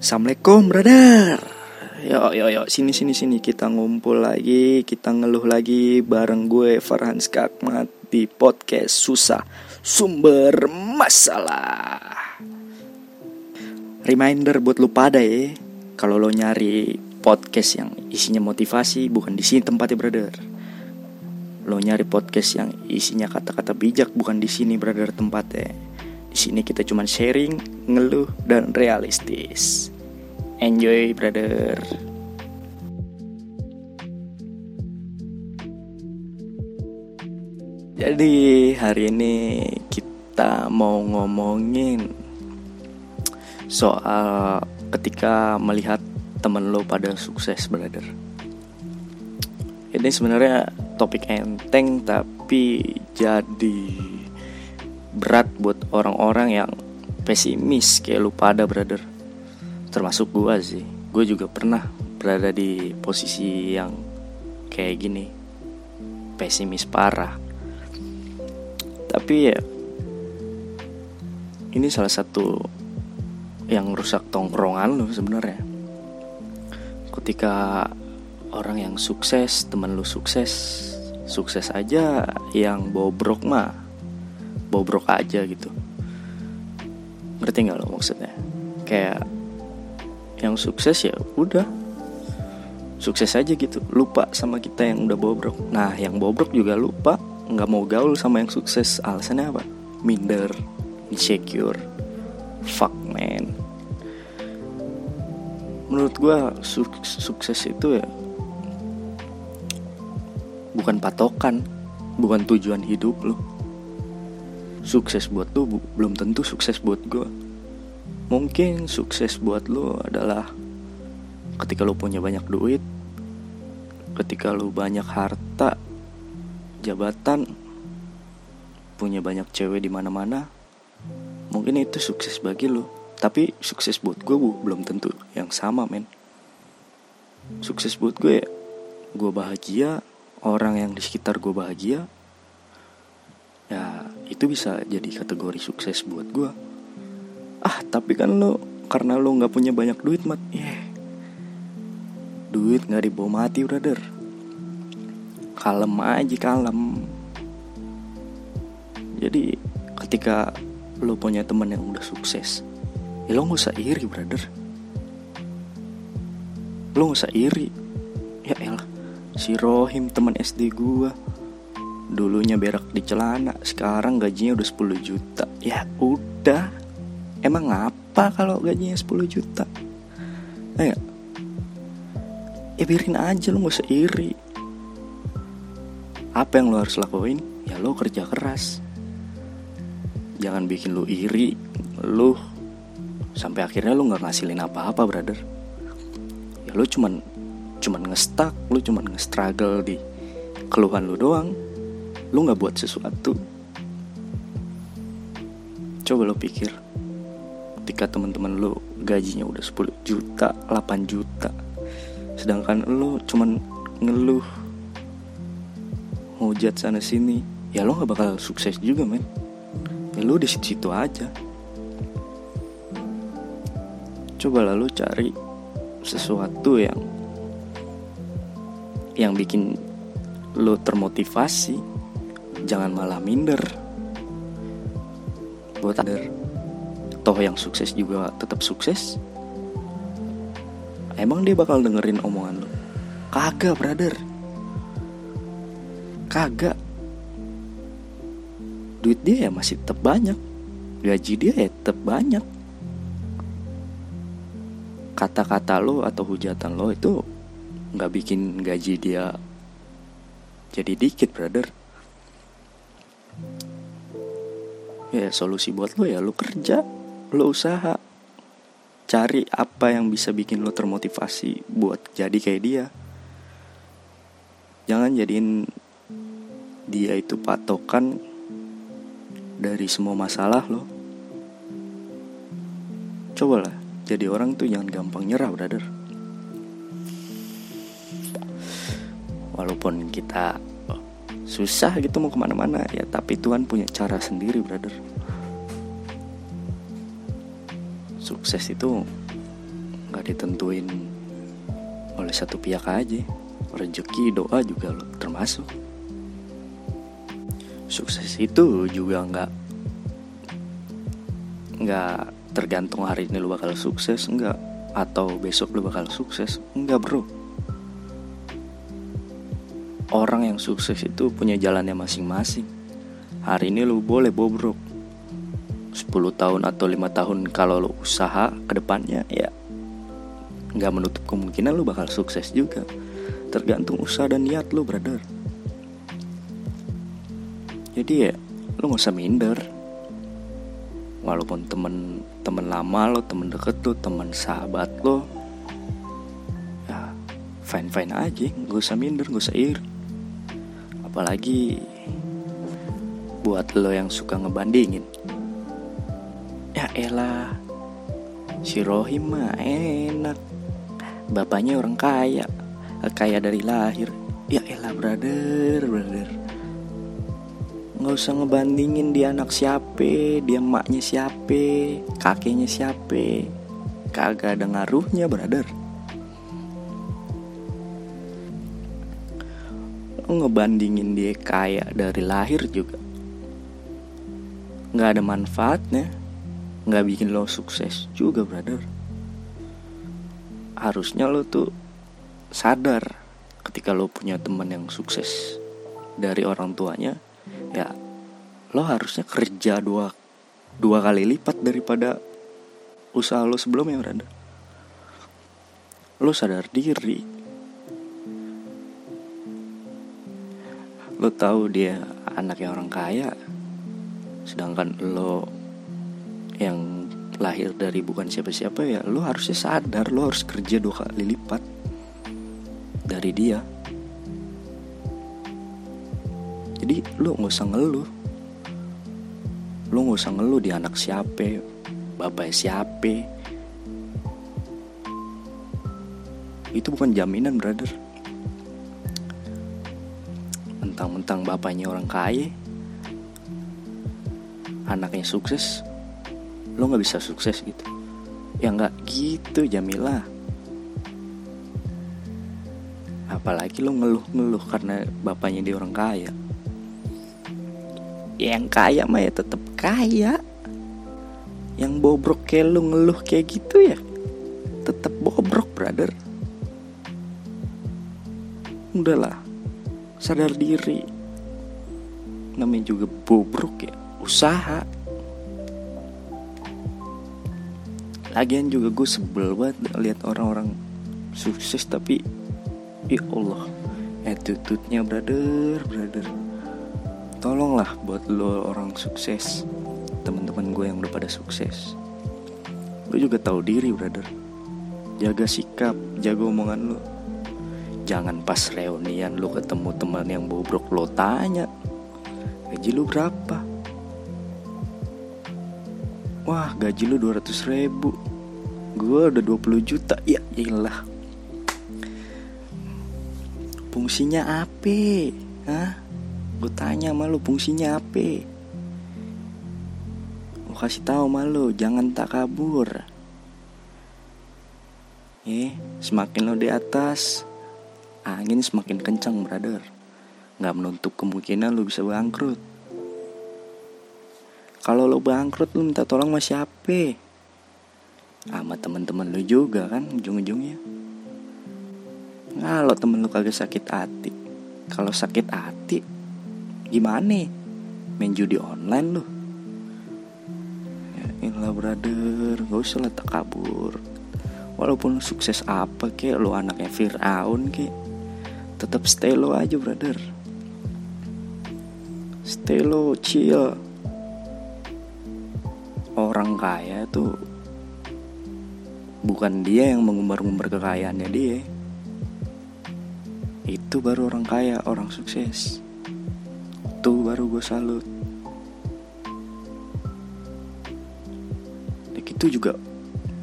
Assalamualaikum brother. Yo yo yo. Sini sini sini. Kita ngumpul lagi. Kita ngeluh lagi bareng gue Farhan Skakmat Di podcast Susah Sumber Masalah. Reminder buat lu pada ya Kalau lo nyari podcast yang isinya motivasi Bukan di sini tempatnya brother. Lo nyari podcast yang isinya kata-kata bijak Bukan di sini brother tempatnya di sini kita cuma sharing, ngeluh, dan realistis. Enjoy, brother. Jadi hari ini kita mau ngomongin soal ketika melihat temen lo pada sukses, brother. Ini sebenarnya topik enteng tapi jadi berat buat orang-orang yang pesimis kayak lu pada brother. Termasuk gua sih. Gue juga pernah berada di posisi yang kayak gini. Pesimis parah. Tapi ya ini salah satu yang rusak tongkrongan lu sebenarnya. Ketika orang yang sukses temen lu sukses sukses aja yang bobrok mah bobrok aja gitu. Ngerti nggak lo maksudnya? Kayak yang sukses ya udah. Sukses aja gitu. Lupa sama kita yang udah bobrok. Nah yang bobrok juga lupa. Nggak mau gaul sama yang sukses. Alasannya apa? Minder insecure fuck man. Menurut gue su sukses itu ya bukan patokan bukan tujuan hidup lo sukses buat lu belum tentu sukses buat gue mungkin sukses buat lu adalah ketika lu punya banyak duit ketika lu banyak harta jabatan punya banyak cewek di mana-mana mungkin itu sukses bagi lu. Tapi sukses buat gue bu, belum tentu yang sama men. Sukses buat gue gue bahagia orang yang di sekitar gue bahagia ya itu bisa jadi kategori sukses buat gue ah tapi kan lo karena lo nggak punya banyak duit mat. Yeah. duit nggak dibawa mati brother. Kalem aja kalem. Jadi ketika lo punya teman yang udah sukses ya lo nggak usah iri brother. Lo nggak usah iri. Ya elah si Rohim teman SD gua Dulunya berak di celana, sekarang gajinya udah 10 juta. Ya udah. Emang apa kalau gajinya 10 juta? Ayo. Ya biarin aja lo gak usah iri. Apa yang lo harus lakuin? Ya lo kerja keras. Jangan bikin lo iri. Lo sampai akhirnya lo gak ngasilin apa-apa, brother. Ya lo cuman cuman ngestak, lo cuman nge-struggle di keluhan lo doang lu nggak buat sesuatu. Coba lo pikir. Ketika teman-teman lo gajinya udah 10 juta 8 juta sedangkan lo cuman ngeluh hujat sana sini ya lo nggak bakal sukses juga men. Ya lo di situ aja. Coba lalu cari sesuatu yang yang bikin lo termotivasi jangan malah minder. Buat ada toh yang sukses juga tetap sukses. Emang dia bakal dengerin omongan lo kagak brother. Kagak. Duit dia ya masih tetap banyak. Gaji dia ya tetap banyak. Kata-kata lo atau hujatan lo itu nggak bikin gaji dia jadi dikit brother ya solusi buat lo ya lo kerja lo usaha. Cari apa yang bisa bikin lo termotivasi buat jadi kayak dia. Jangan jadiin dia itu patokan dari semua masalah lo. Cobalah jadi orang tuh jangan gampang nyerah brother. Walaupun kita susah gitu mau ke mana-mana. Ya tapi Tuhan punya cara sendiri brother. Sukses itu nggak ditentuin oleh satu pihak aja. Rezeki doa juga lo termasuk. Sukses itu juga nggak nggak tergantung hari ini lo bakal sukses nggak atau besok lo bakal sukses. Nggak bro orang yang sukses itu punya jalannya masing-masing. Hari ini lo boleh bobrok. 10 tahun atau lima tahun kalau lo usaha ke depannya ya nggak menutup kemungkinan lo bakal sukses juga. Tergantung usaha dan niat lo brother. Jadi ya lo nggak usah minder. Walaupun temen temen lama lo temen deket lo temen sahabat lo ya fine fine aja. Gak usah minder gak usah iri apalagi buat lo yang suka ngebandingin. Ya elah si Rohim mah enak. Bapaknya orang kaya kaya dari lahir. Ya elah brother brother. Nggak usah ngebandingin dia anak siapa dia emaknya siapa kakeknya siapa kagak ada ngaruhnya brother lo ngebandingin dia kaya dari lahir juga. Nggak ada manfaatnya. Nggak bikin lo sukses juga brother. Harusnya lo tuh sadar ketika lo punya teman yang sukses dari orang tuanya ya lo harusnya kerja dua dua kali lipat daripada usaha lo sebelumnya berada lo sadar diri lo tahu dia anaknya orang kaya sedangkan lo yang lahir dari bukan siapa-siapa ya lo harusnya sadar lo harus kerja dua kali lipat dari dia. Jadi lu nggak usah ngeluh. Lu nggak usah ngeluh di anak siapa bapak siapa. Itu bukan jaminan brother mentang-mentang bapaknya orang kaya anaknya sukses lo nggak bisa sukses gitu. Ya nggak gitu Jamilah apalagi lo ngeluh-ngeluh karena bapaknya dia orang kaya. Ya yang kaya mah ya tetap kaya. Yang bobrok kayak lo ngeluh kayak gitu ya tetap bobrok brother. Udahlah sadar diri. Namanya juga bobrok ya. Usaha. Lagian juga gue sebel banget lihat orang-orang sukses tapi Ya Allah Attitude-nya brother Brother. Tolonglah buat lo orang sukses Teman-teman gue yang udah pada sukses. Lo juga tahu diri brother. Jaga sikap Jaga omongan lo Jangan pas reunian lo ketemu teman yang bobrok lo tanya Gaji lo berapa? Wah gaji lo 200 ribu Gue udah 20 juta Ya iyalah fungsinya apa? Hah? Gue tanya sama lu fungsinya apa? Gue kasih tahu sama lu, jangan tak kabur. Eh, semakin lo di atas, angin semakin kencang, brother. Gak menutup kemungkinan lo bisa bangkrut. Kalau lo bangkrut, lo minta tolong sama siapa? Sama teman-teman lo juga kan, ujung-ujungnya. Kalau temen lu kagak sakit hati Kalau sakit hati Gimana Main judi online lu Ya inilah brother Gak usah lah tak kabur Walaupun lu sukses apa kek Lu anaknya Fir'aun kek Tetap stay low aja brother Stay low chill Orang kaya tuh Bukan dia yang mengumbar-ngumbar kekayaannya dia itu baru orang kaya, orang sukses. Itu baru gue salut. Dan itu juga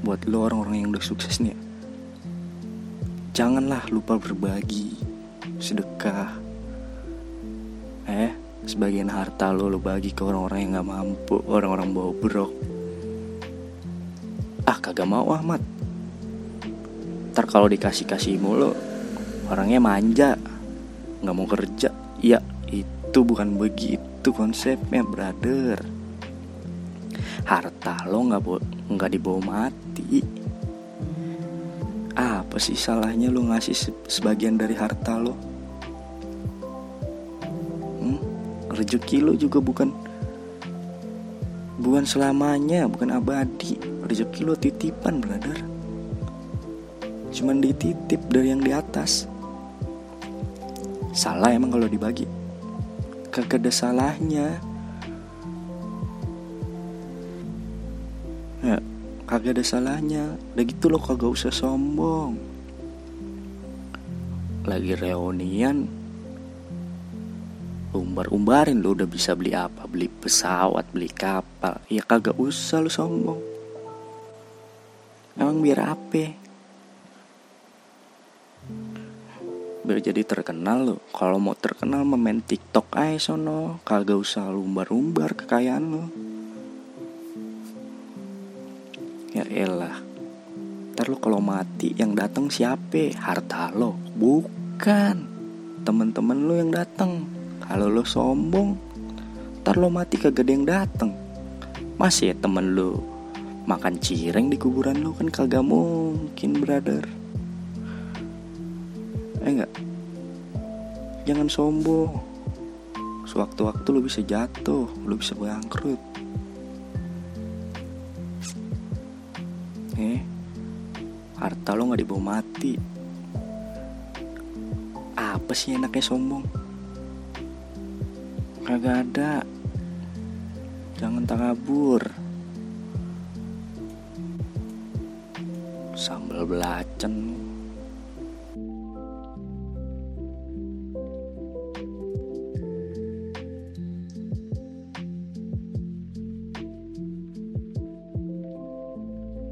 buat lo orang-orang yang udah sukses nih. Janganlah lupa berbagi, sedekah. Eh, sebagian harta lo lo bagi ke orang-orang yang gak mampu, orang-orang bawa brok. Ah, kagak mau Ahmad. ntar kalau dikasih kasih mulu orangnya manja nggak mau kerja ya itu bukan begitu konsepnya brother harta lo nggak nggak dibawa mati apa sih salahnya lo ngasih sebagian dari harta lo rezeki lo juga bukan bukan selamanya bukan abadi. Rezeki lo titipan brother. Cuman dititip dari yang di atas. Salah emang kalau dibagi. Kagak ada salahnya. Ya kagak ada salahnya. Udah gitu lo kagak usah sombong. Lagi reunian umbar-umbarin lo udah bisa beli apa? Beli pesawat beli kapal. Ya kagak usah lo sombong. Emang biar apa? Biar jadi terkenal lo kalau mau terkenal main tiktok aja sono. Kagak usah lumbar-lumbar kekayaan lo ya elah. Ntar lo kalau mati yang datang siapa? Harta lo? Bukan. Temen-temen lo yang datang kalau lo sombong ntar lo mati kagak ada yang datang masih ya temen lo makan cireng di kuburan lo kan kagak mungkin brother. Eh enggak. Jangan sombong. Sewaktu-waktu lu bisa jatuh lu bisa bangkrut. Eh harta lo nggak dibawa mati. Apa sih enaknya sombong kagak ada. Jangan takabur. Sambal belacan